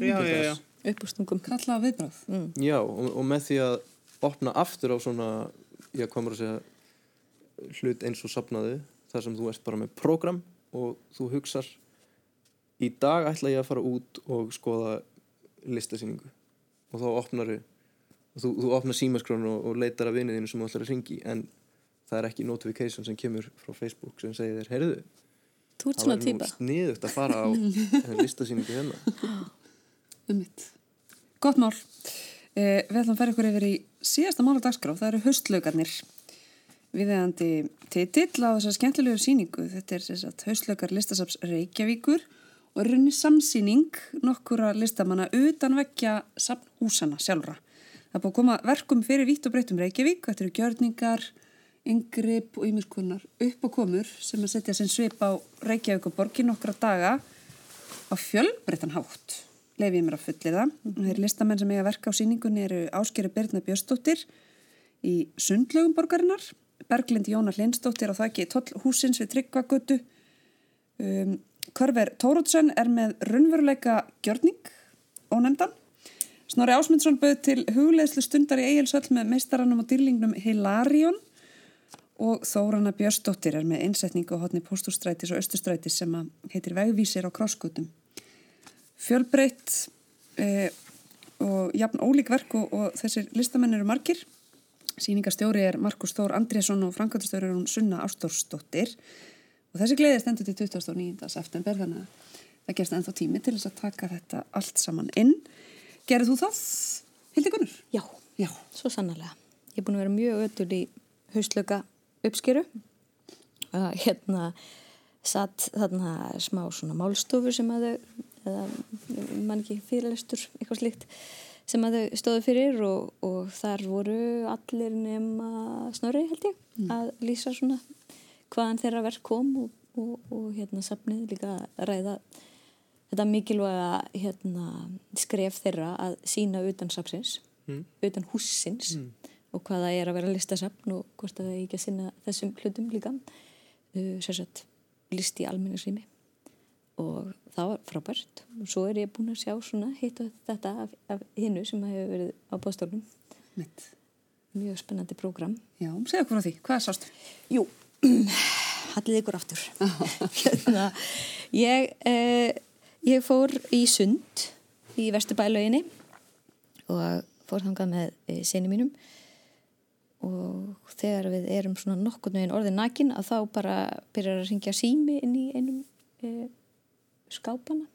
Já, já, já. uppústungum Kalla viðbráð. mm. Já, og, og með því að opna aftur á svona, ég komur að segja hlut eins og sapnaðu þar sem þú ert bara með program og þú hugsar í dag ætla ég að fara út og skoða listasýningu og þá opnar þú, þú opnar símaskránu og, og leitar að vinniðinu sem þú ætlar að ringi en það er ekki notification sem kemur frá Facebook sem segir þér, heyrðu Þú ert það svona var nú týpa sniðugt að fara á listasýningu hérna Um mitt. Gott mál. Eh, við ætlum að færa ykkur yfir í síðasta mál á dagskrá. Það eru haustlaugarnir. Viðeigandi titill á þessar skemmtilegu síningu. Þetta er þess að haustlaugar listasaps Reykjavíkur og er rauninni samsýning nokkura listamanna utan vekja sapnhúsana sjálfra. Það er búið að koma verkum fyrir vítt og breytum Reykjavík. Þetta eru gjörningar, yngripp og ymirskunnar uppákomur sem að setja sinn svip á Reykjavík og borgin nokkra daga á fjölbreyttan hátt lefi ég mér að fullir það. Þeir listamenn sem eiga verka á síningunni eru Áskeri Birna Björnsdóttir í Sundlögum borgarinnar, Berglind Jóna Lindsdóttir á þakki húsins við Tryggvagötu. Um, Körver Tórótsen er með raunveruleika gjörning, ónefndan. Snorri Ásmundsson bauð til hugleðslu stundar í Egilsöll með meistaranum og dýrlingnum Hilarion og Þórana Björnsdóttir er með einsetningu á hotni póstúrstrætis og östustrætis sem heitir vegvísir á krosskutum fjölbreytt eh, og jafn ólík verk og, og þessir listamenn eru margir. Sýningarstjóri er Markus Þór Andriesson og frangatastjóri er hún Sunna Ástórsdóttir og þessi gleði stendur til 29. september þannig að það gerst ennþá tími til þess að taka þetta allt saman inn. Gerðu þú það, Hildi Gunnur? Já, Já. svo sannarlega. Ég er búin að vera mjög öll í hauslöka uppskeru. Uh, hérna satt þarna smá svona málstofu sem að þau, eða mann ekki fyrirlestur, eitthvað slíkt, sem að þau stóðu fyrir og, og þar voru allir nema snorri held ég að lýsa svona hvaðan þeirra verk kom og, og, og hérna safnið líka ræða þetta mikilvæga hérna, skref þeirra að sína utan sapsins, utan húsins og hvaða er að vera listasafn og hvort að það er ekki að sinna þessum hlutum líka. Uh, sérsagt list í almenningsrými. Og það var frábært. Og svo er ég búin að sjá svona hitt og þetta af, af hinnu sem hefur verið á bóðstólum mjög spennandi prógram. Já, segja okkur á því. Hvað sástu? Jú, hallið ykkur aftur. hérna, ég, eh, ég fór í sund í Vesturbælauginni og fór þangað með eh, sinni mínum og þegar við erum svona nokkurnu einn orðið nakin að þá bara byrjar að ringja sími inn í einum eh, skápana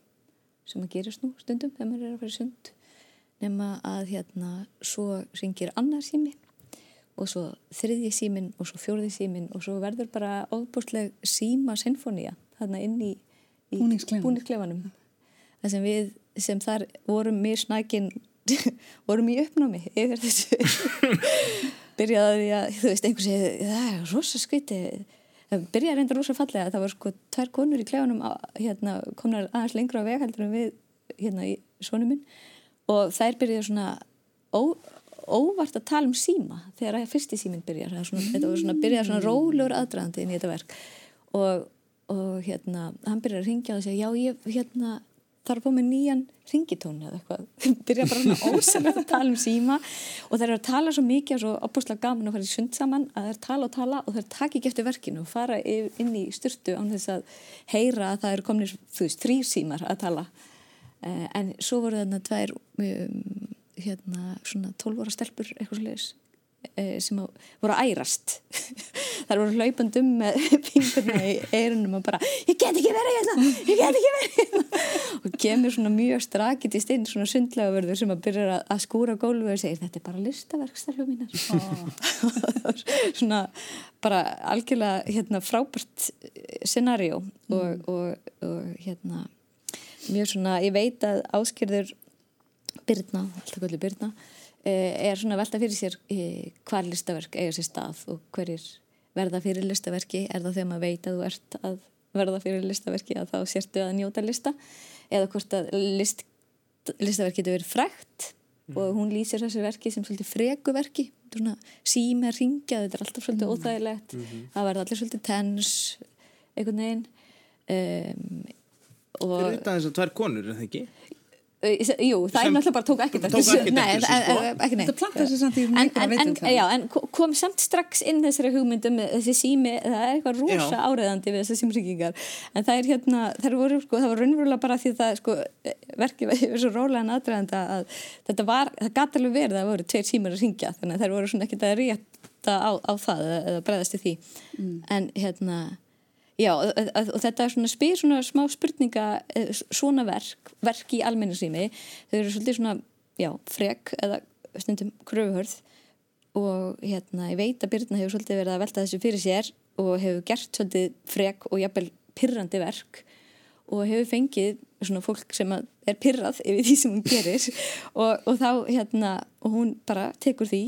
sem að gerist nú stundum þegar maður er að fara í sund nema að hérna svo ringir annar sími og svo þriðji símin og svo fjórði símin og svo verður bara óbústleg síma sinfonía þarna inn í, í Búningsklefanum. búningsklefanum. það sem við sem þar vorum mér snækin vorum í uppnámi yfir þessu byrjaði að þú veist einhver segi það er rosa skviti það byrjaði reynda rosa fallega það var sko tvær konur í klefanum á, hérna, komnar aðeins lengra á veg heldur en við hérna í svonu minn. Og þær byrjaði svona ó, óvart að tala um síma þegar að fyrsti síminn byrjar. Svona, þetta var svona, byrjaði svona rólegur aðdraðandi inn í þetta verk. Og, og hérna, hann byrjaði að ringja og segja já ég hérna þarf að fá með nýjan ringitón eða eitthvað. Byrja bara svona ósæðilegt að tala um síma og þeir eru að tala svo mikið og svo opbúslega gaman að fara í sund saman að þeir tala og tala og þeir taka ekki eftir verkinu og fara inn í styrtu án þess að heyra að það eru komnir þú veist, þrýr símar að tala. Uh, en svo voru þarna tvær um, hérna svona 12 ára stelpur eitthvað svo leiðis sem að voru að ærast. Þar voru hlaupandum með fingurna í eirunum og bara ég get ekki verið hérna, ég get ekki verið hérna. Og kemur svona mjög strakitist inn svona sundlega verður sem að byrja að, að skúra gólfi og segir þetta er bara listaverkstælu mínar. Svona bara algjörlega hérna frábært scenario og, og, og hérna mjög svona, ég veit að áskýrður Byrna, alltaf kvöldu Byrna eh, er svona velta fyrir sér eh, hvar listaverk eiga sér stað og hverjir verða fyrir listaverki. Er það þegar maður veit að þú ert að verða fyrir listaverki að þá sértu að njóta lista? Eða hvort að list, listaverki getur verið frækt og hún lýsir þessi verki sem svolítið frekuverki svona sími að ringja, þetta er alltaf svolítið óþægilegt. Það verða allir svolítið tens einhvern veginn. Um, Fyrir utan þess að tvær konur, er það ekki? Jú, það er náttúrulega bara tók ekkert eftir Nei, þessu, en- sko. en- ekki neitt. Þetta plantar sig samt í en, en, en, vitund já, en ko- kom samt strax inn þessari hugmyndum þessi sími, það er eitthvað rosa áreðandi við þessar símringingar en það er hérna, það voru sko, það var raunverulega bara því það sko, verkið var svo rólega aðdraðanda að þetta var, það gæti alveg verið að það voru tveir símar að ringja, þannig að þær voru svona ekkert að rétta á, á það eða, bregðast í því. En hérna Já, og, þetta er svona spyr svona smá spurninga, eh, svona verk, verk í almenningsrými, þau eru svolítið svona, já, frek eða stundum kröfuhörð og hérna, ég veit að Byrna hefur svolítið verið að velta þessu fyrir sér og hefur gert svolítið frek og jafnvel pirrandi verk og hefur fengið svona fólk sem er pirrað yfir því sem hún gerir. Og, og þá hérna, og hún bara tekur því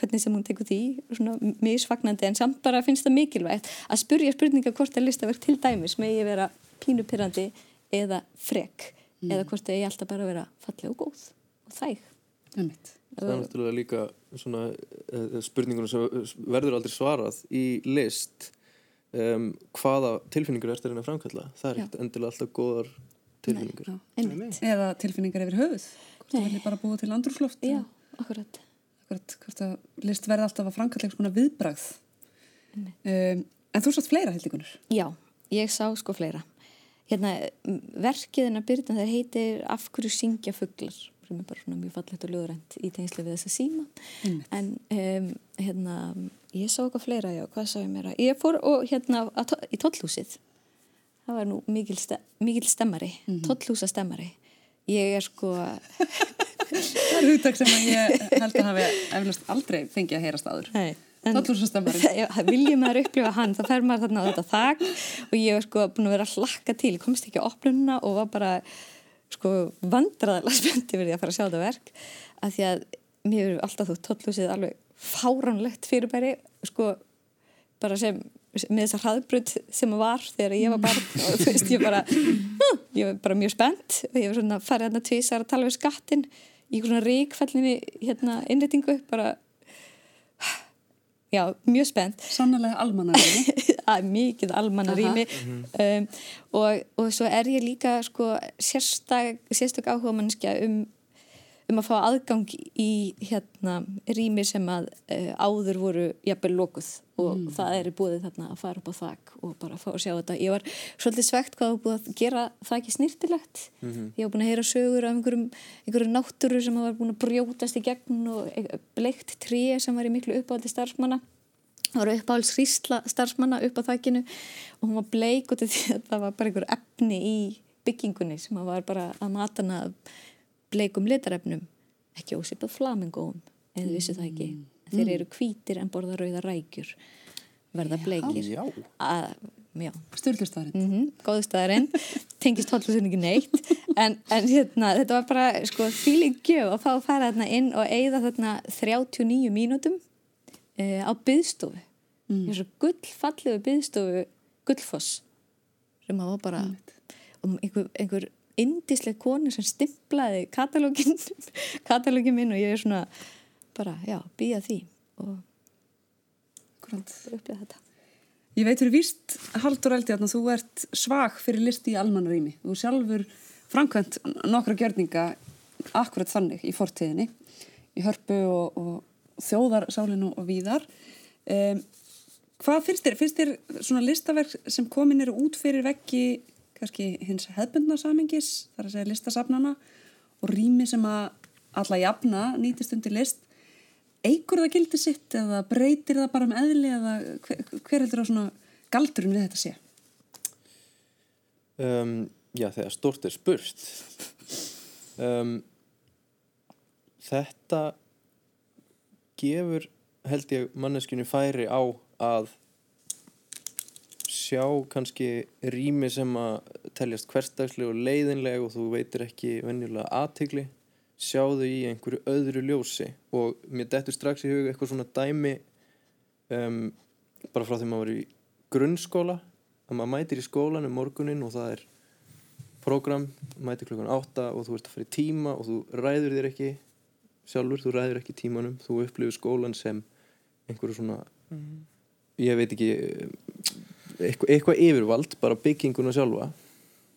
hvernig sem hún tekur því, svona misfagnandi en samt bara finnst það mikilvægt að spurja spurninga hvort að listaverk til dæmis með ég vera pínupirrandi eða frek eða hvort að ég alltaf bara vera falleg og góð og þæg. Það er náttúrulega líka svona uh, spurningunum sem verður aldrei svarað í list um, hvaða tilfinningur er þetta reyna að framkalla. Það er Já. ekkert endilega alltaf góðar tilfinningur. Já. einmitt, Eða tilfinningar yfir höfuð. Nei. vilja bara búa til andrúsloft. já, akkurat Hvort, hvort að list verði alltaf að framkalla einhvers konar viðbragð. Um, en þú sátt fleira, Hildikunur. Já, ég sá sko fleira. Hérna, m- verkið hennar Byrna þeir heitir Af hverju syngja fuglar sem er bara svona mjög fallegt og ljóðrænt í tengslu við þessa síma. Einmitt. En um, hérna, ég sá eitthvað fleira, já, hvað sá ég meira? Ég fór og hérna að, to- í tollhúsið. Það var nú mikil, ste mikil stemmari, mm -hmm. tollhúsa stemmari. Ég er sko, Það er hugtak sem að ég held að hafi eflust aldrei fengið að heyrast. Já, Vilji maður upplifa hann, þá fer maður þarna á þetta þak og ég var sko búin að vera að hlakka til, komst ekki á opnununa og var bara sko vandraðilega spennt yfir því að fara að sjá þetta verk af því að mér hefur alltaf þú tollhúsið alveg fáránlegt fyrirbæri sko bara sem með þessa hraðbrut sem var þegar ég var barn og þú veist ég bara hm, ég var bara mjög spennt og ég var svona farið hérna tvisar að tala við skattin í svona ríkfællinni hérna innréttingu bara já, mjög spennt. Sannlega almannarinni. að mikið almanna rými um, og, og svo er ég líka sko sérstak, sérstök áhuga mannskja um, um að fá aðgang í hérna rými sem að uh, áður voru jafnvel lokuð og það er búið þarna að fara upp á þak og bara fá að sjá þetta. Ég var svolítið svegt hvað það búið að gera það ekki snirtilegt. Ég var búin að heyra sögur af einhverjum, einhverjum náttúru sem var búin að brjótast í gegn og e- bleikt tré sem var í miklu uppáhaldi starfsmanna það var uppáhalds hrísla starfsmanna upp á þakkinu og hún var bleik að það var bara einhver efni í byggingunni sem að var bara að matana af bleikum litarefnum. Ekki ósipað flamingóum eða vissu það ekki. Þeir eru hvítir en borða rauða rækjur. Verða bleikir. Já. að, já, Sturlustarinn. mm -hmm, góðu staðarinn. Tengist hóllusin ekki neitt. En, en hérna, þetta var bara sko, fíling gjöf að fá að fara þarna inn og eigða þarna 39 mínútum uh, á byðstofu mm. eins og gullfallegu byðstofu gullfoss. Sem að var bara um einhver, einhver indisleg konu sem stimplaði katalógin katalógin minn og ég er svona bara, já, býja því og upplega þetta Ég veit fyrir víst, Haldur Eldjarn, að þú ert svag fyrir listi í almannarými. Þú sjálfur framkvæmt nokkra gjörninga akkurat þannig í fortíðinni, í hörpu og, og þjóðarsálinu og víðar. Um, hvað finnst þér? Finnst þér svona listaverk sem komin eru út fyrir veggi kannski hins hefbundna samingis, þar að segja listasafnana og rými sem að alla jafna nýtist undir list eigur það gildi sitt eða breytir það bara um eðli eða hver, hver heldur á svona galdurinn við þetta sé? Um, já, þegar stort er spurt. Um, þetta gefur, held ég, manneskjunni færi á að sjá kannski rými sem að teljast hverstagsleg og leiðinleg og þú veitir ekki venjulega aðtigli sjá þau í einhverju öðru ljósi. Og mér dettur strax í hug eitthvað svona dæmi um, bara frá því maður var í grunnskóla að maður mætir í skólan um morgunin og það er program, mætir klukkan átta og þú ert að fara í tíma og þú ræður þér ekki sjálfur, þú ræður ekki tímanum. Þú upplifir skólan sem einhverju svona ég veit ekki eitthvað, eitthvað yfirvald bara bygginguna sjálfa.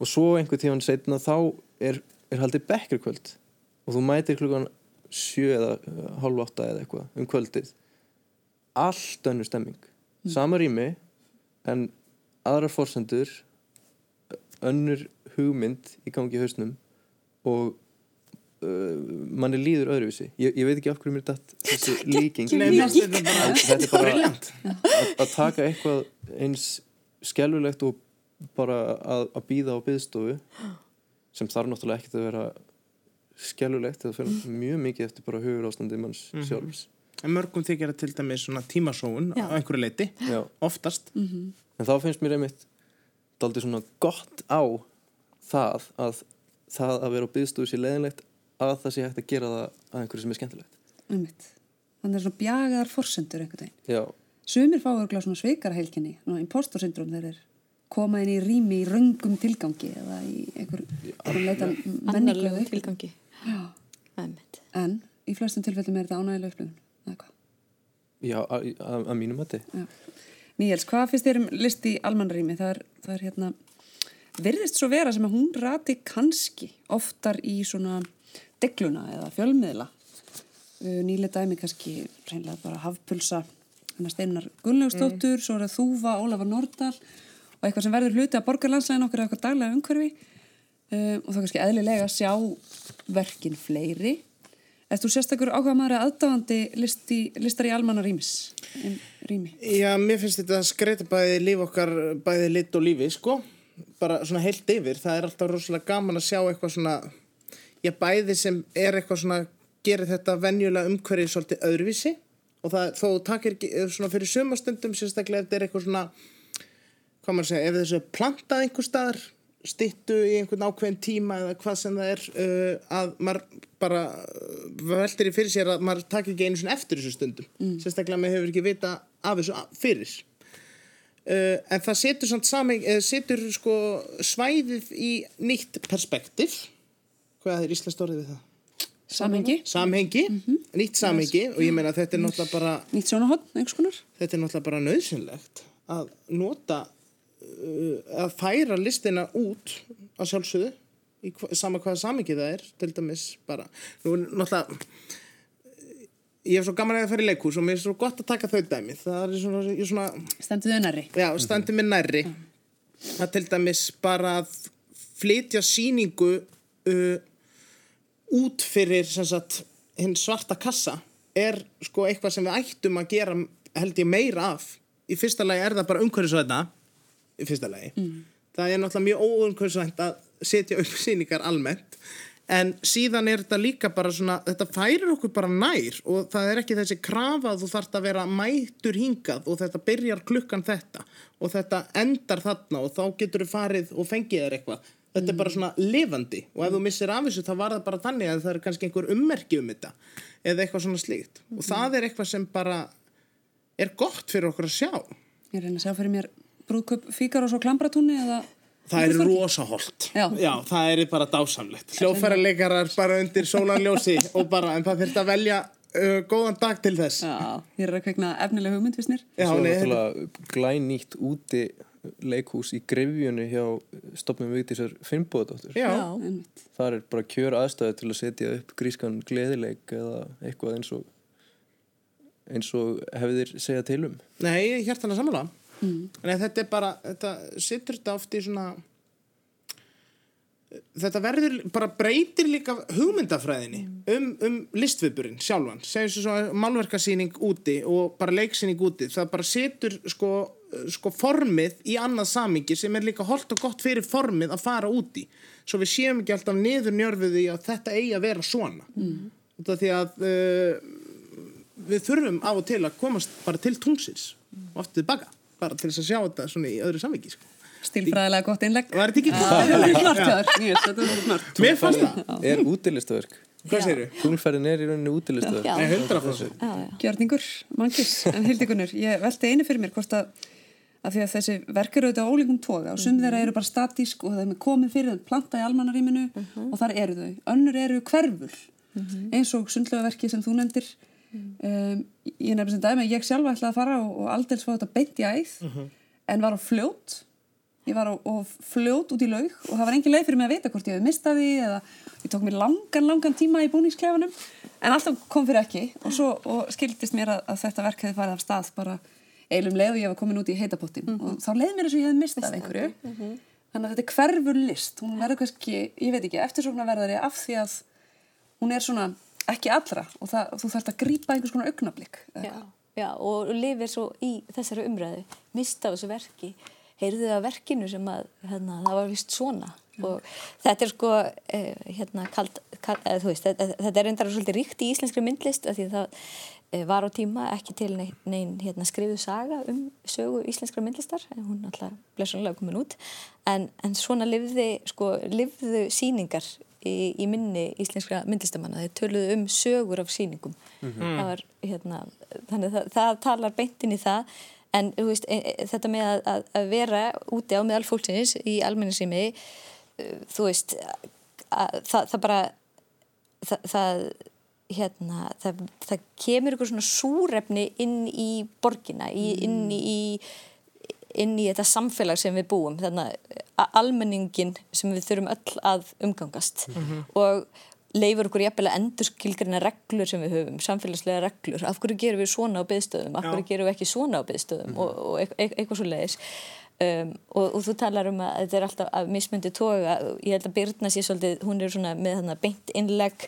Og svo einhver tíman setna þá er, er haldið bekkerkvöld og þú mætir klukkan sjö eða hálf átta eða eitthvað um kvöldið. Allt önnur stemming. Sama rými en aðrar forsendur önnur hugmynd í gangi í hausnum og uh, manni líður öðruvísi. Ég, ég veit ekki af hverju mér datt þessi líking Nei, þetta er bara að, að taka eitthvað eins skelfulegt og bara að, að býða á byðstofu sem þarf náttúrulega ekkert að vera skelfulegt það fyrir mjög mikið eftir bara hugur ástandi manns sjálfs En mörgum þykir að til dæmis svona tímasóun Já. á einhverju leiti, Já. oftast. en þá finnst mér einmitt daldið svona gott á það að það að vera á byðstofu sé leðinlegt að það sé hægt að gera það að einhverju sem er skemmtilegt Einmitt. Þannig er svona bjagaðar forsendur einhvern veginn. Já, Sumir fá örgulega svona svikarheilkinni, svona impostor syndrom þeir eru koma inn í rými í röngum tilgangi eða í einhver, menninglegu tilgangi. En í flestum tilfellum er þetta ánægilega upplifun. eða hvað? já að, að, að mínum mati Já. Níels, hvað finnst þér um list í almannarými? Það er, það er hérna, virðist svo vera sem að hún rati kannski oftar í svona degluna eða fjölmiðla. Uh, Nýlega dæmi kannski reynilega bara hafpulsa hennar Steinar Gunnlaugstóttur, svo er það Þúfa, Ólafar Nordal og eitthvað sem verður hluti að borgarlandslæðin okkur eða eitthvað daglega umhverfi uh, og það er kannski eðlilega að sjá verkin fleiri. Þú sérstakur áhuga maður að aðdáðandi listi, listar í almanna rýmis? Rými? Já, mér finnst þetta að skreita bæði líf okkar, bæði lit og lífi, sko. Bara svona heilt yfir. Það er alltaf rosalega gaman að sjá eitthvað svona, já, bæði sem er eitthvað svona, gerir þetta venjulega umhverfið svolítið öðruvísi. Og það, þó takir svona fyrir sumastundum, sérstaklega ef þetta er eitthvað svona, hvað maður segja, ef þessu er plantað einhver staðar, styttu í einhvern ákveðin tíma eða hvað sem það er, uh, að maður bara uh, veltir í fyrir sér að maður takir ekki einu svona eftir þessu stundum. Sérstaklega maður hefur ekki vita af þessu fyrir. Uh, en það setur, samt sameng, uh, setur sko svæðið í nýtt perspektíf. Hvað er íslenskt orðið við það? Samhengi? Samhengi, nýtt samhengi og ég meina að þetta er náttúrulega bara Nýtt sjónahotn, einhvers konar? þetta er náttúrulega bara nöðsynlegt að nota uh, að færa listina út á sjálfsögðu í hva, sama hvaða samingi það er til dæmis bara nú er náttúrulega ég hef svo gaman að það fara í leikhús og mér er svo gott að taka þau dæmi það er svona, ég svona Stendur þau nærri? já, standi mér nærri að til dæmis bara að flytja síningu uh, út fyrir sagt hinn svarta kassa er sko eitthvað sem við ættum að gera held ég meira af. Í fyrsta lagi er það bara umhverfisvæta í fyrsta lagi. Það er náttúrulega mjög óumhverfisvænt að setja upp síningar almennt en síðan er þetta líka bara svona þetta færir okkur bara nær og það er ekki þessi krafa að þú þarft að vera mætur hingað og þetta byrjar klukkan þetta og þetta endar þarna og þá getur þú farið og fengið þér eitthvað þetta er bara svona lifandi og ef þú missir af þessu þá var það bara þannig að það er kannski einhver ummerki um þetta eða eitthvað svona slíkt og það er eitthvað sem bara er gott fyrir okkur að sjá Ég reyna að sjá fyrir mér brúðköp Fíkarós og Klambratúni eða... Það er rosaholt. Já. það er bara dásamlegt. Hljófæraleikarar bara undir sólarljósi og bara, en það þurft að velja uh, góðan dag til þess. Já, ég er að kveikna efnileg hugmynd, vissnir. Já, Svo er nei, náttúrulega glænýtt úti leikhús í grefjunni hjá stopnum Vigdísar Finnbóðadóttur. já, Já. Einmitt. Það er bara kjör aðstæðu til að setja upp grískan gleðileik eða eitthvað eins og eins og hefðir segja til um. nei, ég er hjartan að samanlega. Mm. En þetta er bara, þetta sittur þetta oft í svona, þetta verður, bara breytir líka hugmyndafræðinni um, um listviðburinn sjálfan. Segjum svo svona málverkasýning úti og bara leiksýning úti. Það bara setur sko, sko formið í annað samingi sem er líka holdt og gott fyrir formið að fara úti. Svo við séum ekki alltaf niður njörfið í að þetta eigi að vera svona. Mm. Af því að uh, við þurfum af og til að komast bara til tungsins og oft tilbaka, bara til þess að sjá þetta svona í öðru samviki sko. Stilfræðilega gott innlegg. Var þetta ekki Það gott? þetta er klart. Mér fannst það. Er útilistaverk Hvað segirðu? Tunglferðin er í rauninni útilistuð. Já. Nei, 100%. Já, já. Gjörningur, mangis, en Hildigunnur, ég velti einu fyrir mér hvort að, að því að þessi verk eru auðvitað á ólíkum toga og sum þeirra eru bara statísk og það er komið fyrir þeim planta í almannaríminu og þar eru þau. Önnur eru hverful, eins og sundlögaverki sem þú nefndir. Um, ég nefnir sem dæmi að ég sjálf ætlaði að fara og, og aldels fá þetta beint í æð en var á fljót. Ég var á, á fljót út í laug og það var engin leið fyrir mig að vita hvort ég hefði mistað því eða ég tók mér langan, langan tíma í búningsklefanum. En alltaf kom fyrir ekki og svo og skildist mér að, að þetta verk hefði farið af stað bara eilum leið og ég var komin út í heitapottin. Og þá leið mér eins og ég hefði mistað einhverju. Þannig að þetta er hverfur list. Hún verður kannski, ég veit ekki, eftirsóknarverðari af því að hún er svona ekki allra og það, þú þarfst að grípa einhvers konar augnablík Já, já, og lifir svo í þessari umræðu, mista á þessu verki, heyrðu það verkinu sem að hérna, það var vist svona. Og þetta er sko eh, hérna, kald, kald, eða, veist, þetta, þetta er endara svolítið ríkt í íslenskri myndlist af því að það var á tíma ekki til neinn, neinn hérna, skrifuð saga um sögu íslenskra myndlistar, en hún alltaf blessunlega komin út, en, en svona lifði, sko, lifðu síningar í, í minni íslenskra myndlistamanna þeir töluðu um sögur af síningum það var, hérna, þannig að það, það talar beint inn í það. En veist, e, e, þetta með að, að, vera úti á meðal fólksins í almenningsrými uh, þú veist að, það, það bara það, það hérna, það, það kemur ykkur svona súrefni inn í borgina, í, inn í inn í þetta samfélag sem við búum þannig að almenningin sem við þurfum öll að umgangast. Og leifur okkur jafnvel að endur skilgrina reglur sem við höfum, samfélagslega reglur. Af hverju gerum við svona á byðstöðum, af hverju gerum við ekki svona á byðstöðum og, og eit- eit- eitthvað svo leiðis um, og, og þú talar um að þetta er alltaf að mismyndi toga, ég held að Byrna sé svolítið, hún er svona með þarna beint innlegg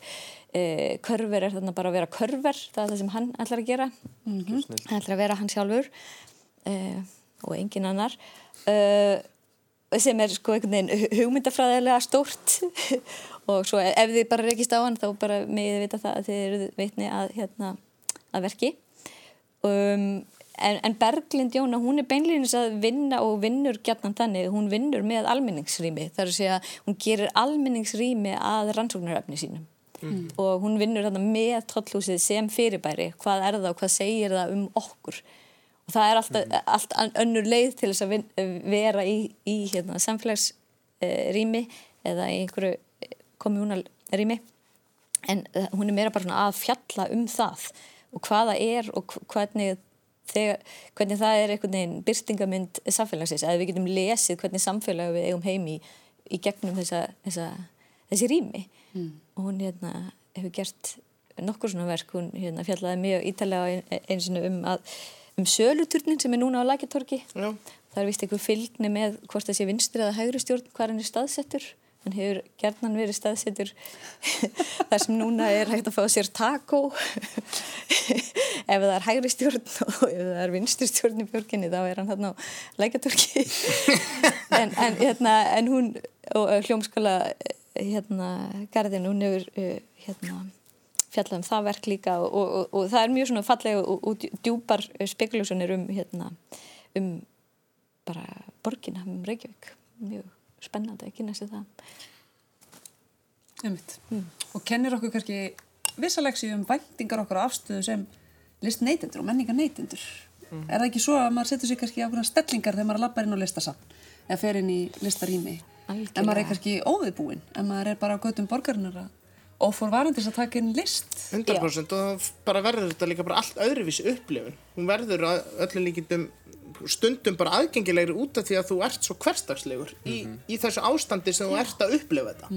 Uh, körver er þarna bara að vera körver það er það sem hann ætlar að gera. Hann ætlar að vera hann sjálfur uh, og engin annar. Uh, sem er sko einhvern veginn hu- hugmyndafræðilega stórt. Og svo ef þið bara rekist á hann þá bara megið vita það að þið eru veitni að, hérna, að verki. Um, en, en Berglind Jóna hún er beinleginis að vinna og vinnur gætnan þannig, hún vinnur með almenningsrými, þar að segja hún gerir almenningsrými að rannsóknaröfni sínum og hún vinnur þarna með tröllhúsið sem fyrirbæri. Hvað er það og hvað segir það um okkur? Og það er alltaf, allt an- önnur leið til þess að vin, vera í, í hérna, samfélagsrými eða í einhverju kommunalrými en eh, hún er meira bara að fjalla um það og hvað það er og hv- hvernig Þegar, hvernig það er einhvern veginn byrstingamynd samfélagsins, að við getum lesið hvernig samfélag við eigum heim í, í gegnum þessa, þessa, þessi rými. Og hún hérna, hefur gert nokkur svona verk, hún hérna, fjallaði mjög ítalega ein, eins og um að um söluturnin sem er núna á Lækjartorki það er vist einhver fylgni með hvort það sé vinstri eða hægri stjórn hvað hann er staðsettur. Hann hefur gerðnan verið staðsettur þar sem núna er hægt að fá sér taco ef það er hægri stjórn og ef það er vinstri stjórn í björginni þá er hann þarna á lækjartorki en, en, hérna, en hún og hljómskóla uh, hérna Garðin, hún hefur uh, hérna fjallað um það verk líka og, og, og, og það er mjög svona fallega og, og djúpar spekulásunir um hérna um bara borgina um Reykjavík mjög spennandi að kynna sér það Einmitt. Og kennir okkur kannski vissaleksi um væntingar okkur á afstöðu sem list neytendur og menningar neytendur. Er það ekki svo að maður setur sig kannski á hvernig stellingar þegar maður lappar inn á listasafn eða fer inn í listarými? Algjörlega. En maður er kannski óviðbúinn, en maður er bara á göttum borgarinnar að óforvarandis að taka inn list. 100% og þá bara verður þetta líka bara allt öðruvísi upplifun. Hún verður að öllum líkindum stundum bara aðgengilegri út af því að þú ert svo hverstagslegur í, í þessu ástandi sem þú ert að upplifa þetta.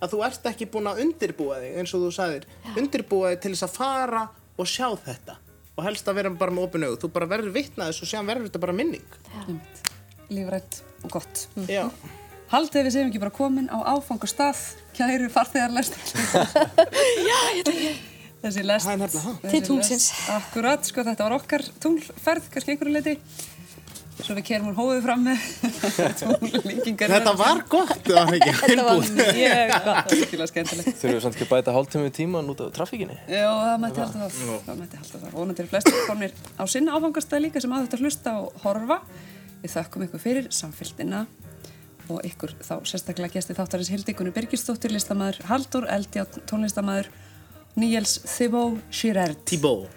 Að þú ert ekki búin að undirbúa þig eins og þú sagðir, undirbúa þig til þess að fara og sjá þetta. Og helst að vera bara með opinu augu, þú bara verður vitnað þessu og séðan verður þetta bara minning. Einmitt. Lífrætt og gott. Já, Haldið við segjum ekki bara komin á áfangastað, kæru farþegarlest. Þessi lest. Það er nefnilega það. Til tunglsins. Akkurat, sko, þetta var okkar tunglferð, kannski einhverju leiti. Svo við kerum úr hófið fram með tunglíkingar. þetta var gott það var ekki Þetta var mjög gott Það er skilja skemmtilegt. Þurfum við samt ekki að bæta hálftími tíman út af trafíkinni? Já, það mætti halda það. Það mætti halda það. Vonandi eru flestir komnir á sinna áfangastæði líka sem að þetta hlusta og horfa. Við þökkum ykkur fyrir samfélgina og ykkur þá sérstaklega gesti þáttarins Hildikunni Birgisdóttir, listamæður Haldur Eldjá, tónlistamæður Níels Thibaut Girard Tíbó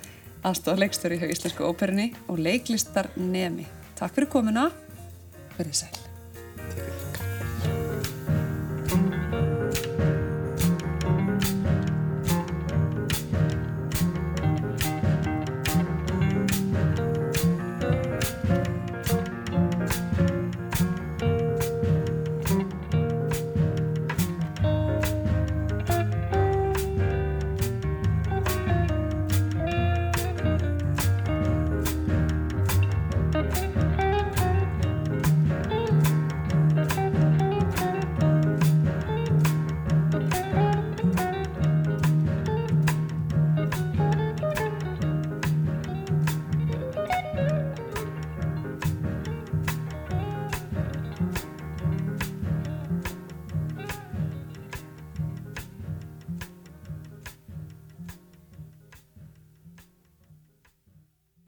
aðstofa leikstöri hjá Íslensku óperunni og leiklistar nemi. Takk fyrir komuna, verðið sæl.